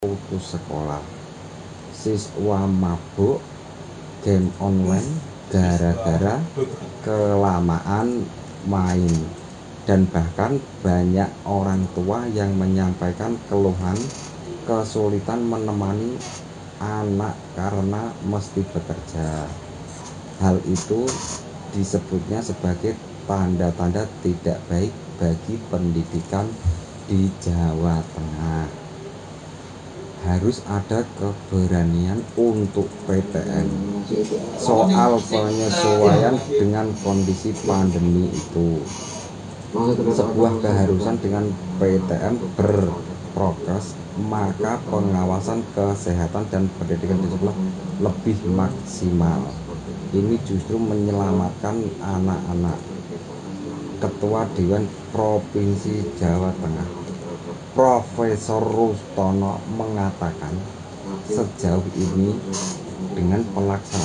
putus sekolah. Siswa mabuk game online gara-gara kelamaan main. Dan bahkan banyak orang tua yang menyampaikan keluhan kesulitan menemani anak karena mesti bekerja. Hal itu disebutnya sebagai tanda-tanda tidak baik bagi pendidikan di Jawa Tengah harus ada keberanian untuk PTM soal penyesuaian dengan kondisi pandemi itu. Sebuah keharusan dengan PTM berprogres maka pengawasan kesehatan dan pendidikan di sekolah lebih maksimal. Ini justru menyelamatkan anak-anak. Ketua Dewan Provinsi Jawa Tengah Profesor Rustono mengatakan sejauh ini dengan pelaksanaan